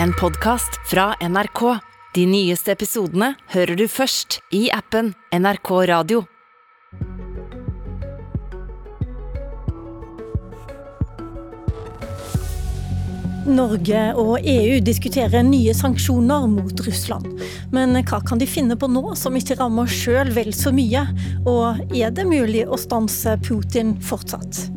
en podkast fra NRK. De nyeste episodene hører du først i appen NRK Radio. Norge og EU diskuterer nye sanksjoner mot Russland. Men hva kan de finne på nå som ikke rammer sjøl vel så mye? Og er det mulig å stanse Putin fortsatt?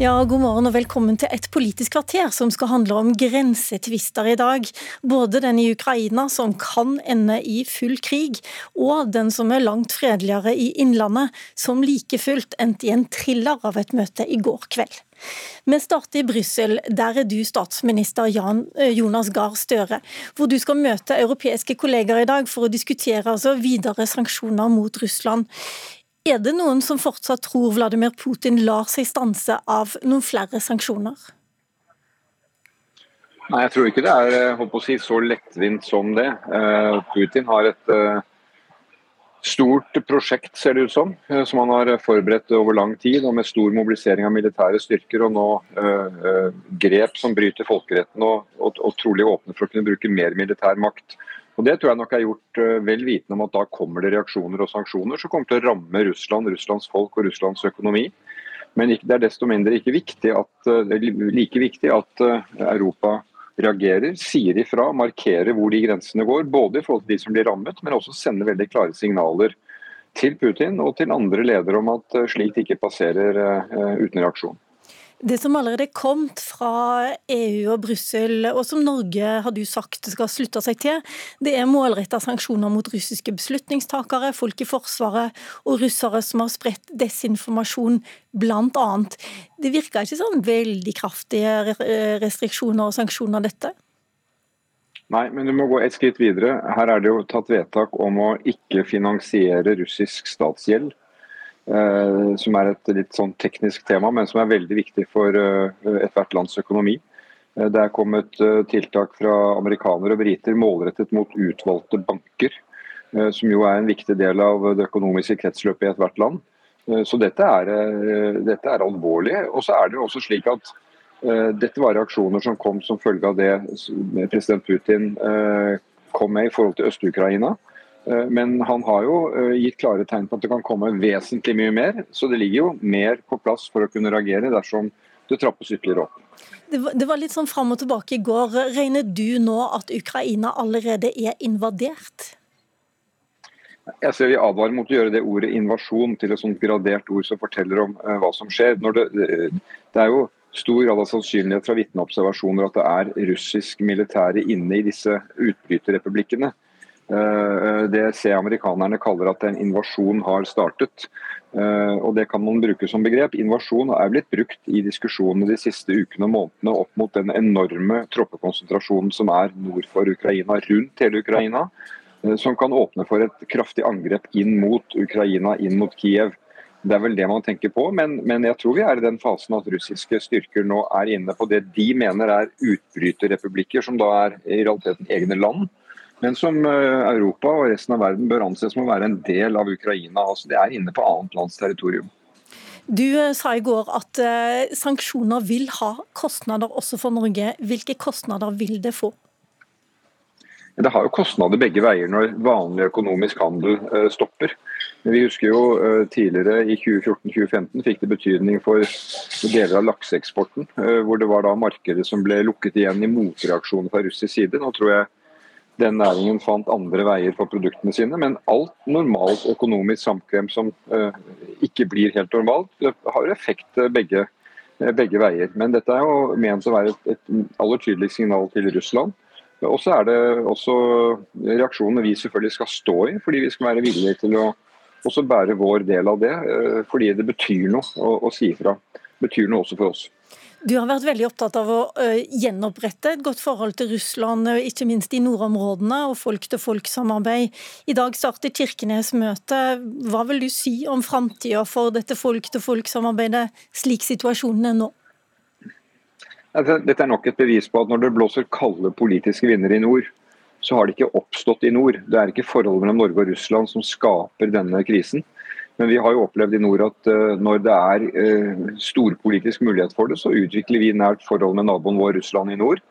Ja, God morgen og velkommen til et politisk kvarter som skal handle om grensetvister i dag. Både den i Ukraina, som kan ende i full krig, og den som er langt fredeligere i Innlandet, som like fullt endte i en thriller av et møte i går kveld. Vi starter i Brussel. Der er du statsminister Jan, eh, Jonas Gahr Støre. Hvor du skal møte europeiske kolleger i dag for å diskutere altså videre sanksjoner mot Russland. Er det noen som fortsatt tror Vladimir Putin lar seg stanse av noen flere sanksjoner? Nei, Jeg tror ikke det er å si, så lettvint som det. Eh, Putin har et eh, stort prosjekt, ser det ut som, som han har forberedt over lang tid. og Med stor mobilisering av militære styrker og nå grep som bryter folkeretten og, og, og trolig åpner for å kunne bruke mer militær makt. Og Det tror jeg nok er gjort eh, vel vitende om at da kommer det reaksjoner og sanksjoner som kommer til å ramme Russland, Russlands folk og Russlands økonomi. Men det er desto mindre ikke viktig at, eh, like viktig at eh, Europa reagerer, sier ifra, markerer hvor de grensene går. Både i forhold til de som blir rammet, men også sender veldig klare signaler til Putin og til andre ledere om at slikt ikke passerer uten reaksjon. Det som allerede er kommet fra EU og Brussel, og som Norge har du sagt skal slutte seg til, det er målretta sanksjoner mot russiske beslutningstakere, folk i Forsvaret og russere som har spredt desinformasjon, bl.a. Det virker ikke sånn veldig kraftige restriksjoner og sanksjoner, dette? Nei, men du må gå et skritt videre. Her er det jo tatt vedtak om å ikke finansiere russisk statsgjeld. Eh, som er et litt sånn teknisk tema, men som er veldig viktig for eh, ethvert lands økonomi. Eh, det er kommet tiltak fra amerikanere og briter målrettet mot utvalgte banker, som jo er en viktig del av det økonomiske kretsløpet i ethvert land. Så dette er, dette er alvorlig. Og så er det jo også slik at dette var reaksjoner som kom som følge av det president Putin kom med i forhold til Øst-Ukraina. Eh, men han har jo eh, gitt klare tegn på at det kan komme vesentlig mye mer. Så det ligger jo mer på plass for å kunne reagere dersom det trappes ytterligere opp. Det var, det var litt sånn fram og tilbake i går. Regner du nå at Ukraina allerede er invadert? Jeg ser Vi advarer mot å gjøre det ordet invasjon til et sånt gradert ord som forteller om uh, hva som skjer. Det, det, er jo stor grad av sannsynlighet fra vitneobservasjoner at det er russisk militære inne i disse utbryterrepublikkene. Eh, det ser amerikanerne kaller at en invasjon har startet. Eh, og Det kan man bruke som begrep. Invasjon er blitt brukt i diskusjonene de siste ukene og månedene opp mot den enorme troppekonsentrasjonen som er nord for Ukraina, rundt hele Ukraina. Eh, som kan åpne for et kraftig angrep inn mot Ukraina, inn mot Kiev. Det er vel det man tenker på, men, men, jeg tror vi er i den fasen at russiske styrker nå er inne på det de mener er utbryterrepublikker, som da er i realiteten egne land men som eh, Europa og resten av verden bør anses som å være en del av Ukraina. altså Det er inne på annet lands territorium. Du eh, sa i går at uh, sanksjoner vil ha kostnader også for Norge. Hvilke kostnader vil det få? Det har jo kostnader begge veier når vanlig økonomisk handel stopper. Men vi husker jo tidligere i 2014-2015 fikk det betydning for deler av lakseeksporten. Hvor det var da markedet som ble lukket igjen i motreaksjoner fra russisk side. Nå tror jeg den næringen fant andre veier for produktene sine. Men alt normalt økonomisk samkvem som uh, ikke blir helt normalt, har effekt begge, eh, begge, veier. Men dette er jo ment å være et, et aller tydelig signal til Russland. Og så er det også reaksjonene vi selvfølgelig skal stå i, fordi vi skal være villige til å også bære vår del av det. Fordi det betyr noe å, å si ifra. Betyr noe også for oss. Du har vært veldig opptatt av å gjenopprette et godt forhold til Russland, ikke minst i nordområdene, og folk-til-folk-samarbeid. I dag starter Kirkenes møte. Hva vil du si om framtida for dette folk-til-folk-samarbeidet, slik situasjonen er nå? Dette er nok et bevis på at når det blåser kalde politiske vinder i nord, så har det ikke oppstått i nord. Det er ikke forholdet mellom Norge og Russland som skaper denne krisen. Men vi har jo opplevd i nord at når det er storpolitisk mulighet for det, så utvikler vi nært forhold med naboen vår Russland i nord.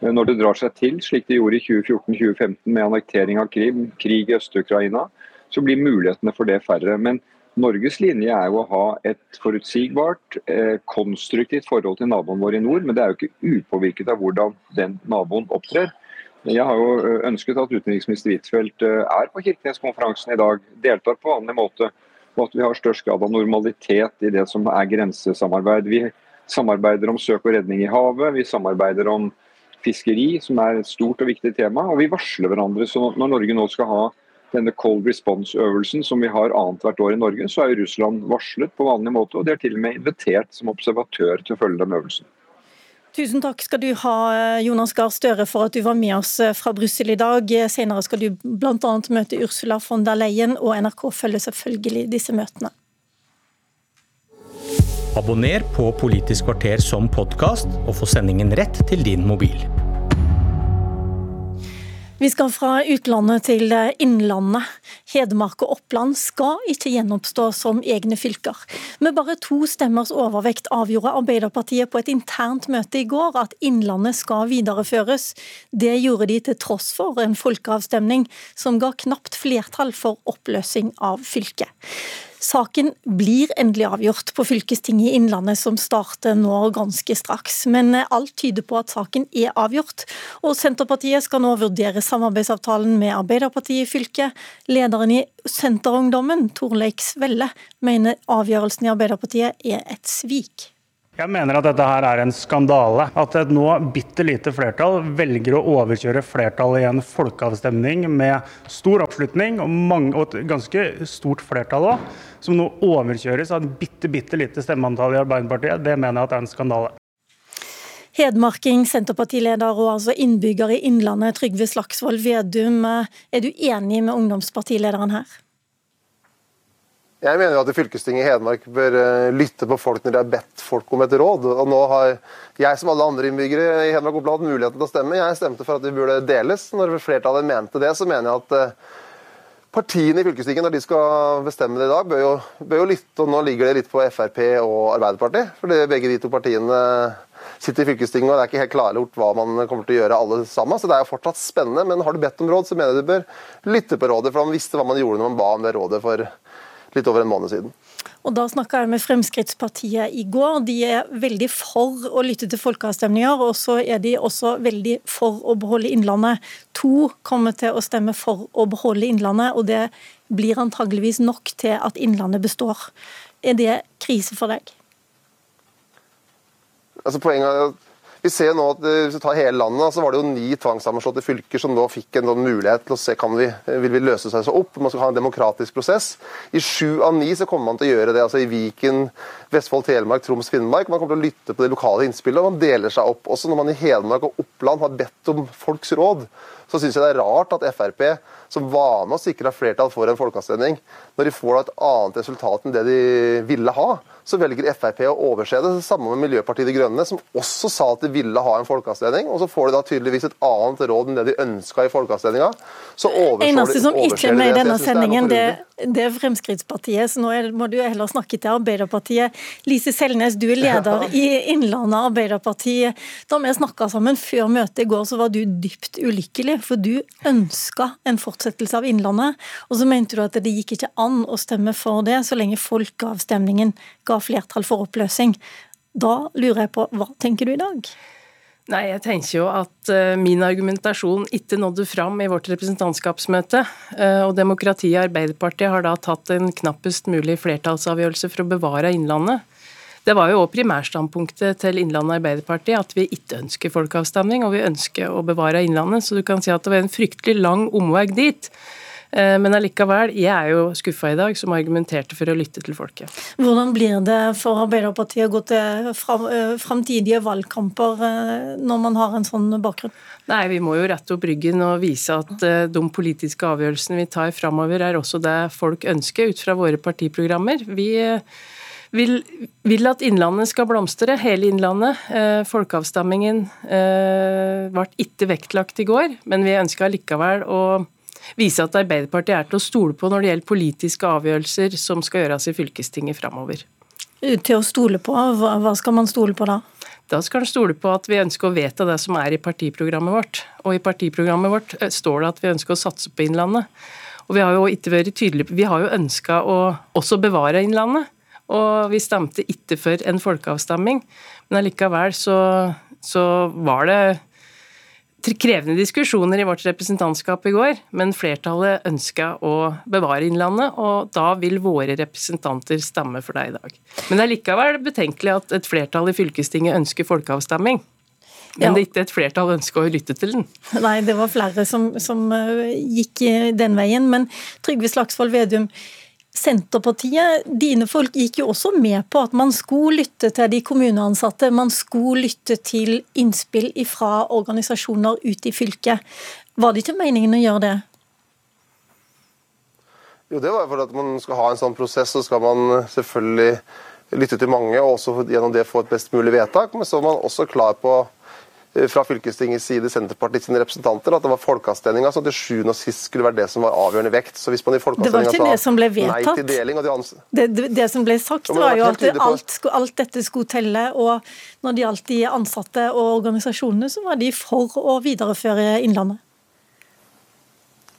Når det drar seg til, slik det gjorde i 2014-2015 med annektering av Krim, krig i Øst-Ukraina, så blir mulighetene for det færre. Men Norges linje er jo å ha et forutsigbart, eh, konstruktivt forhold til naboen vår i nord, men det er jo ikke upåvirket av hvordan den naboen opptrer. Jeg har jo eh, ønsket at utenriksminister Huitfeldt eh, er på Kirkenes-konferansen i dag, deltar på vanlig måte, og at vi har størst grad av normalitet i det som er grensesamarbeid. Vi samarbeider om søk og redning i havet, vi samarbeider om fiskeri, som er et stort og viktig tema, og vi varsler hverandre. Så når Norge nå skal ha denne cold response-øvelsen som vi har annethvert år i Norge, så er Russland varslet på vanlig måte, og de er til og med invitert som observatør til å følge den øvelsen. Tusen takk skal du ha, Jonas Gahr Støre, for at du var med oss eh, fra Brussel i dag. Senere skal du bl.a. møte Ursula von der Leyen, og NRK følger selvfølgelig disse møtene. Abonner på Politisk kvarter som podkast, og få sendingen rett til din mobil. Vi skal fra utlandet til innlandet. Hedmark og Oppland skal ikke gjenoppstå som egne fylker. Med bare to stemmers overvekt avgjorde Arbeiderpartiet på et internt møte i går at Innlandet skal videreføres. Det gjorde de til tross for en folkeavstemning som ga knapt flertall for oppløsning av fylket. Saken blir endelig avgjort på fylkestinget i Innlandet, som starter nå ganske straks. Men alt tyder på at saken er avgjort. Og Senterpartiet skal nå vurdere samarbeidsavtalen med Arbeiderpartiet i fylket. Lederen i Senterungdommen, Torleik Svelle, mener avgjørelsen i Arbeiderpartiet er et svik. Jeg mener at dette her er en skandale. At et nå bitte lite flertall velger å overkjøre flertallet i en folkeavstemning med stor oppslutning, og, mange, og et ganske stort flertall òg, som nå overkjøres av et bitte, bitte lite stemmeantall i Arbeiderpartiet, det mener jeg at er en skandale. Hedmarking, Senterpartileder og altså innbygger i Innlandet, Trygve Slagsvold Vedum. Er du enig med ungdomspartilederen her? Jeg mener at fylkestinget i Hedmark bør eh, lytte på folk når de har bedt folk om et råd. Og nå har jeg som alle andre innbyggere i Hedmark Oppland hatt muligheten til å stemme. Jeg stemte for at de burde deles. Når flertallet mente det, så mener jeg at eh, partiene i fylkestinget, når de skal bestemme det i dag, bør jo, bør jo lytte. Og nå ligger det litt på Frp og Arbeiderpartiet. For begge de to partiene sitter i fylkestinget, og det er ikke helt klargjort hva man kommer til å gjøre alle sammen. Så det er jo fortsatt spennende. Men har du bedt om råd, så mener jeg du bør lytte på rådet. For man visste hva man gjorde når man ba om det rådet for litt over en måned siden. Og Da snakka jeg med Fremskrittspartiet i går. De er veldig for å lytte til folkeavstemninger, og så er de også veldig for å beholde Innlandet. To kommer til å stemme for å beholde Innlandet, og det blir antageligvis nok til at Innlandet består. Er det krise for deg? Altså Poenget er at vi ser nå at eh, Hvis vi tar hele landet, så var det jo ni tvangssammenslåtte fylker som nå fikk en mulighet til å se kan vi, vil vi løse seg så opp. Man skal ha en demokratisk prosess. I sju av ni så kommer man til å gjøre det. altså I Viken, Vestfold, Telemark, Troms, Finnmark. Man kommer til å lytte på de lokale innspillene, og man deler seg opp. Også når man i Hedmark og Oppland har bedt om folks råd, så syns jeg det er rart at Frp, som var med og sikra flertall for en folkeavstemning, når de får et annet resultat enn det de ville ha, så velger Frp å overse det. Samme med Miljøpartiet De Grønne, som også sa at de ville ha en folkeavstemning. Og så får de da tydeligvis et annet råd enn det de ønska i folkeavstemninga. Så overser Eneste som ikke er med i denne sendingen, det, det, er Fremskrittspartiet. Så nå må du heller snakke til Arbeiderpartiet. Lise Selnes, du er leder i Innlandet Arbeiderparti. Da vi snakka sammen før møtet i går, så var du dypt ulykkelig. For du ønska en fortsettelse av Innlandet. Og så mente du at det gikk ikke an å stemme for det så lenge folkeavstemningen ga flertall for oppløsning. Da lurer jeg på, hva tenker du i dag? Nei, jeg tenker jo at uh, min argumentasjon ikke nådde fram i vårt representantskapsmøte. Uh, og demokratiet i Arbeiderpartiet har da tatt en knappest mulig flertallsavgjørelse for å bevare Innlandet. Det var jo òg primærstandpunktet til Innlandet Arbeiderparti at vi ikke ønsker folkeavstemning, og vi ønsker å bevare Innlandet. Så du kan si at det var en fryktelig lang omvei dit. Eh, men allikevel, jeg er jo skuffa i dag, som argumenterte for å lytte til folket. Hvordan blir det for Arbeiderpartiet å gå til eh, framtidige valgkamper eh, når man har en sånn bakgrunn? Nei, Vi må jo rette opp ryggen og vise at de politiske avgjørelsene vi tar framover, er også det folk ønsker ut fra våre partiprogrammer. Vi vil, vil, at Innlandet skal blomstre, hele Innlandet. folkeavstemningen ble ikke vektlagt i går, men vi ønsker likevel å vise at Arbeiderpartiet er til å stole på når det gjelder politiske avgjørelser som skal gjøres i fylkestinget framover. Til å stole på? Hva skal man stole på da? Da skal man stole på at vi ønsker å vedta det som er i partiprogrammet vårt. Og i partiprogrammet vårt eh, står det at vi ønsker å satse på Innlandet. Og vi har jo ikke vært tydelige Vi har jo ønska å også bevare Innlandet. Og vi stemte ikke for en folkeavstemning. Men allikevel så, så var det krevende diskusjoner i vårt representantskap i går, men flertallet ønska å bevare Innlandet, og da vil våre representanter stemme for deg i dag. Men det er likevel betenkelig at et flertall i fylkestinget ønsker folkeavstemning. Men ja. det er ikke et flertall ønsker å lytte til den. Nei, det var flere som, som eh, gikk den veien. Men Trygve Slagsvold Vedum, Senterpartiet, dine folk gikk jo også med på at man skulle lytte til de kommuneansatte. Man skulle lytte til innspill fra organisasjoner ute i fylket. Var det ikke meningen å gjøre det? Jo, det var fordi at man skal ha en sånn prosess, så skal man selvfølgelig lytte til mange og også gjennom det få et best mulig vedtak. Men så er man også klar på fra fylkestingets side, Senterpartiet sine representanter, at det var folkeavstemninga som til sjuende og sist skulle være det som var avgjørende vekt. Så hvis man i folkeavstemninga sa nei til deling de det, det, det, som ble sagt, var jo at alt, alt, dette skulle telle. Og når det gjaldt de ansatte og organisasjonene, så var de for å videreføre Innlandet.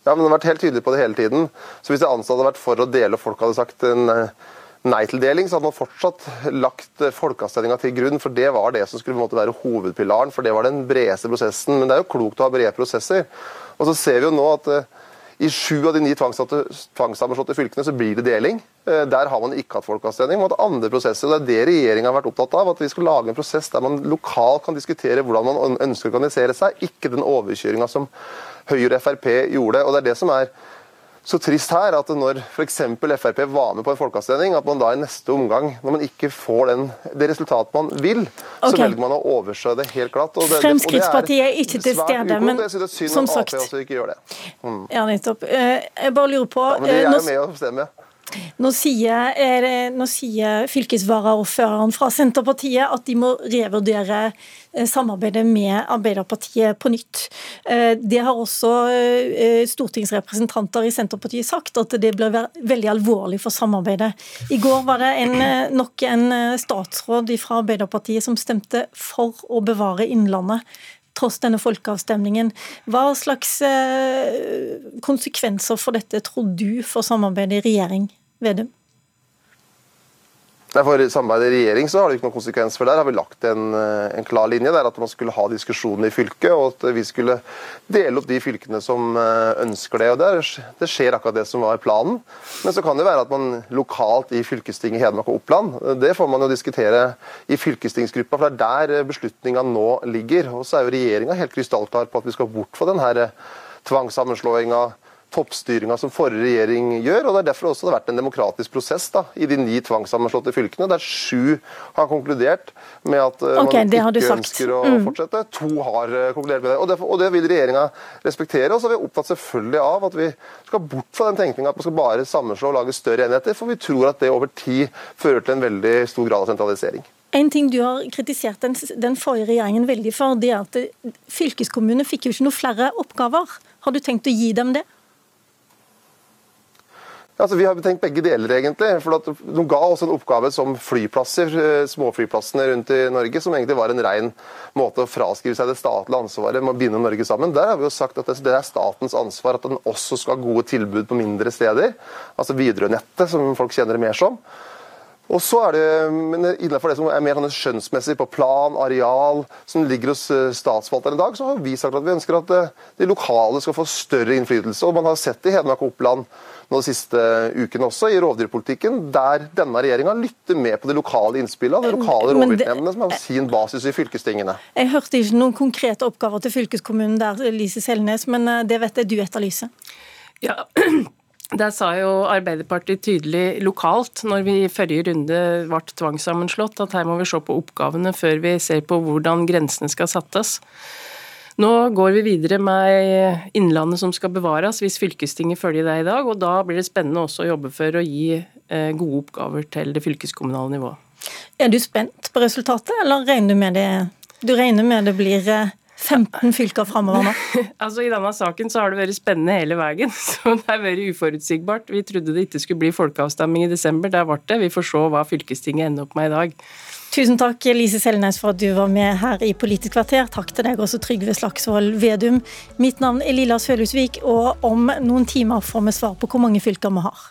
Ja, men de har vært helt tydelige på det hele tiden. Så hvis de ansatte hadde vært for å dele, og folk hadde sagt en eh, nei-tildeling, så hadde man fortsatt lagt folkeavstemninga til grunn. For det var det som skulle være hovedpilaren, for det var den bredeste prosessen. Men det er jo klokt å ha brede prosesser. Og så ser vi jo nå at uh, i sju av de ni tvangssammenslåtte fylkene så blir det deling. Uh, der har man ikke hatt folkeavstemning. Man har hatt andre prosesser. og Det er det regjeringa har vært opptatt av. At vi skal lage en prosess der man lokalt kan diskutere hvordan man ønsker å organisere seg, ikke den overkjøringa som Høyre og Frp gjorde. og det er det som er så trist her at når f.eks. Frp var med på en folkeavstemning, at man da i neste omgang, når man ikke får den, det resultatet man vil, okay. så velger man å overse det helt glatt. Og det, Fremskrittspartiet er ikke til stede, men som sagt mm. Ja, nettopp. Eh, jeg bare lurer på ja, men De er jo med å bestemme. Nå sier, nå sier fylkesvaraordføreren fra Senterpartiet at de må revurdere eh, samarbeidet med Arbeiderpartiet på nytt. Eh, det har også eh, stortingsrepresentanter i Senterpartiet sagt, at det blir veldig alvorlig for samarbeidet. I går var det en, nok en statsråd fra Arbeiderpartiet som stemte for å bevare Innlandet tross denne folkeavstemningen. Hva slags konsekvenser for dette tror du for samarbeidet i regjering? Vedum? For samarbeidet i regjering så har det ikke noen konsekvens, for der har vi lagt en, eh, en, klar linje. der At man skulle ha diskusjoner i fylket, og at vi skulle dele opp de fylkene som eh, ønsker det. og der, Det skjer akkurat det som var planen. Men så kan det være at man lokalt i fylkestinget Hedmark og Oppland, det får man jo diskutere i fylkestingsgruppa, for det er der beslutninga nå ligger. Og så er jo regjeringa helt krystallklar på at vi skal bort fra den her tvangssammenslåinga toppstyringa som forrige regjering gjør. og Det er derfor også det har vært en demokratisk prosess da, i de ni tvangssammenslåtte fylkene, der sju har konkludert med at uh, okay, man ikke ønsker å mm. fortsette. To har uh, konkludert med det. Og det, og det vil regjeringa respektere. Og så er vi opptatt selvfølgelig av at vi skal bort fra den tenkninga at man skal bare sammenslå og lage større enheter, for vi tror at det over tid fører til en veldig stor grad av sentralisering. En ting du har kritisert den, den forrige regjeringen veldig for, det er at fylkeskommunene fikk jo ikke noe flere oppgaver. Har du tenkt å gi dem det? Altså, vi har tenkt begge deler, egentlig. for De ga oss en oppgave som flyplasser, eh, småflyplassene rundt i Norge, som egentlig var en ren måte å fraskrive seg det statlige ansvaret med å binde Norge sammen. Der har vi jo sagt at det er statens ansvar at den også skal ha gode tilbud på mindre steder. Altså Widerøe-nettet, som folk kjenner det mer som. Og så er det, men Innenfor det som er mer sånn skjønnsmessig på plan, areal, som ligger hos eh, statsforvalteren i dag, så har vi sagt at vi ønsker at eh, de lokale skal få større innflytelse. Og Man har sett det i Hedmark og Oppland nå de siste ukene også, i rovdyrpolitikken, der denne regjeringa lytter med på de lokale innspillene, de lokale rovviltnemndene, som har sin basis i fylkestingene. Jeg hørte ikke noen konkrete oppgaver til fylkeskommunen der, Lise Selnes, men eh, det vet jeg du etterlyser. Ja, Der sa jo Arbeiderpartiet tydelig lokalt, når vi i forrige runde ble tvangssammenslått, at her må vi se på oppgavene før vi ser på hvordan grensene skal settes. Nå går vi videre med Innlandet som skal bevares, hvis fylkestinget følger det i dag. og Da blir det spennende også å jobbe for å gi eh, gode oppgaver til det fylkeskommunale nivået. Er du spent på resultatet, eller regner du med det, du regner med det blir eh, 15 fylker framover nå? altså I denne saken så har det vært spennende hele veien. så Det har vært uforutsigbart. Vi trodde det ikke skulle bli folkeavstemning i desember. Der ble det. Vi får se hva fylkestinget ender opp med i dag. Tusen takk Lise Selnes for at du var med her i Politisk kvarter. Takk til deg også Trygve Slagsvold Vedum. Mitt navn er Lilla Sølhusvik, og om noen timer får vi svar på hvor mange fylker vi har.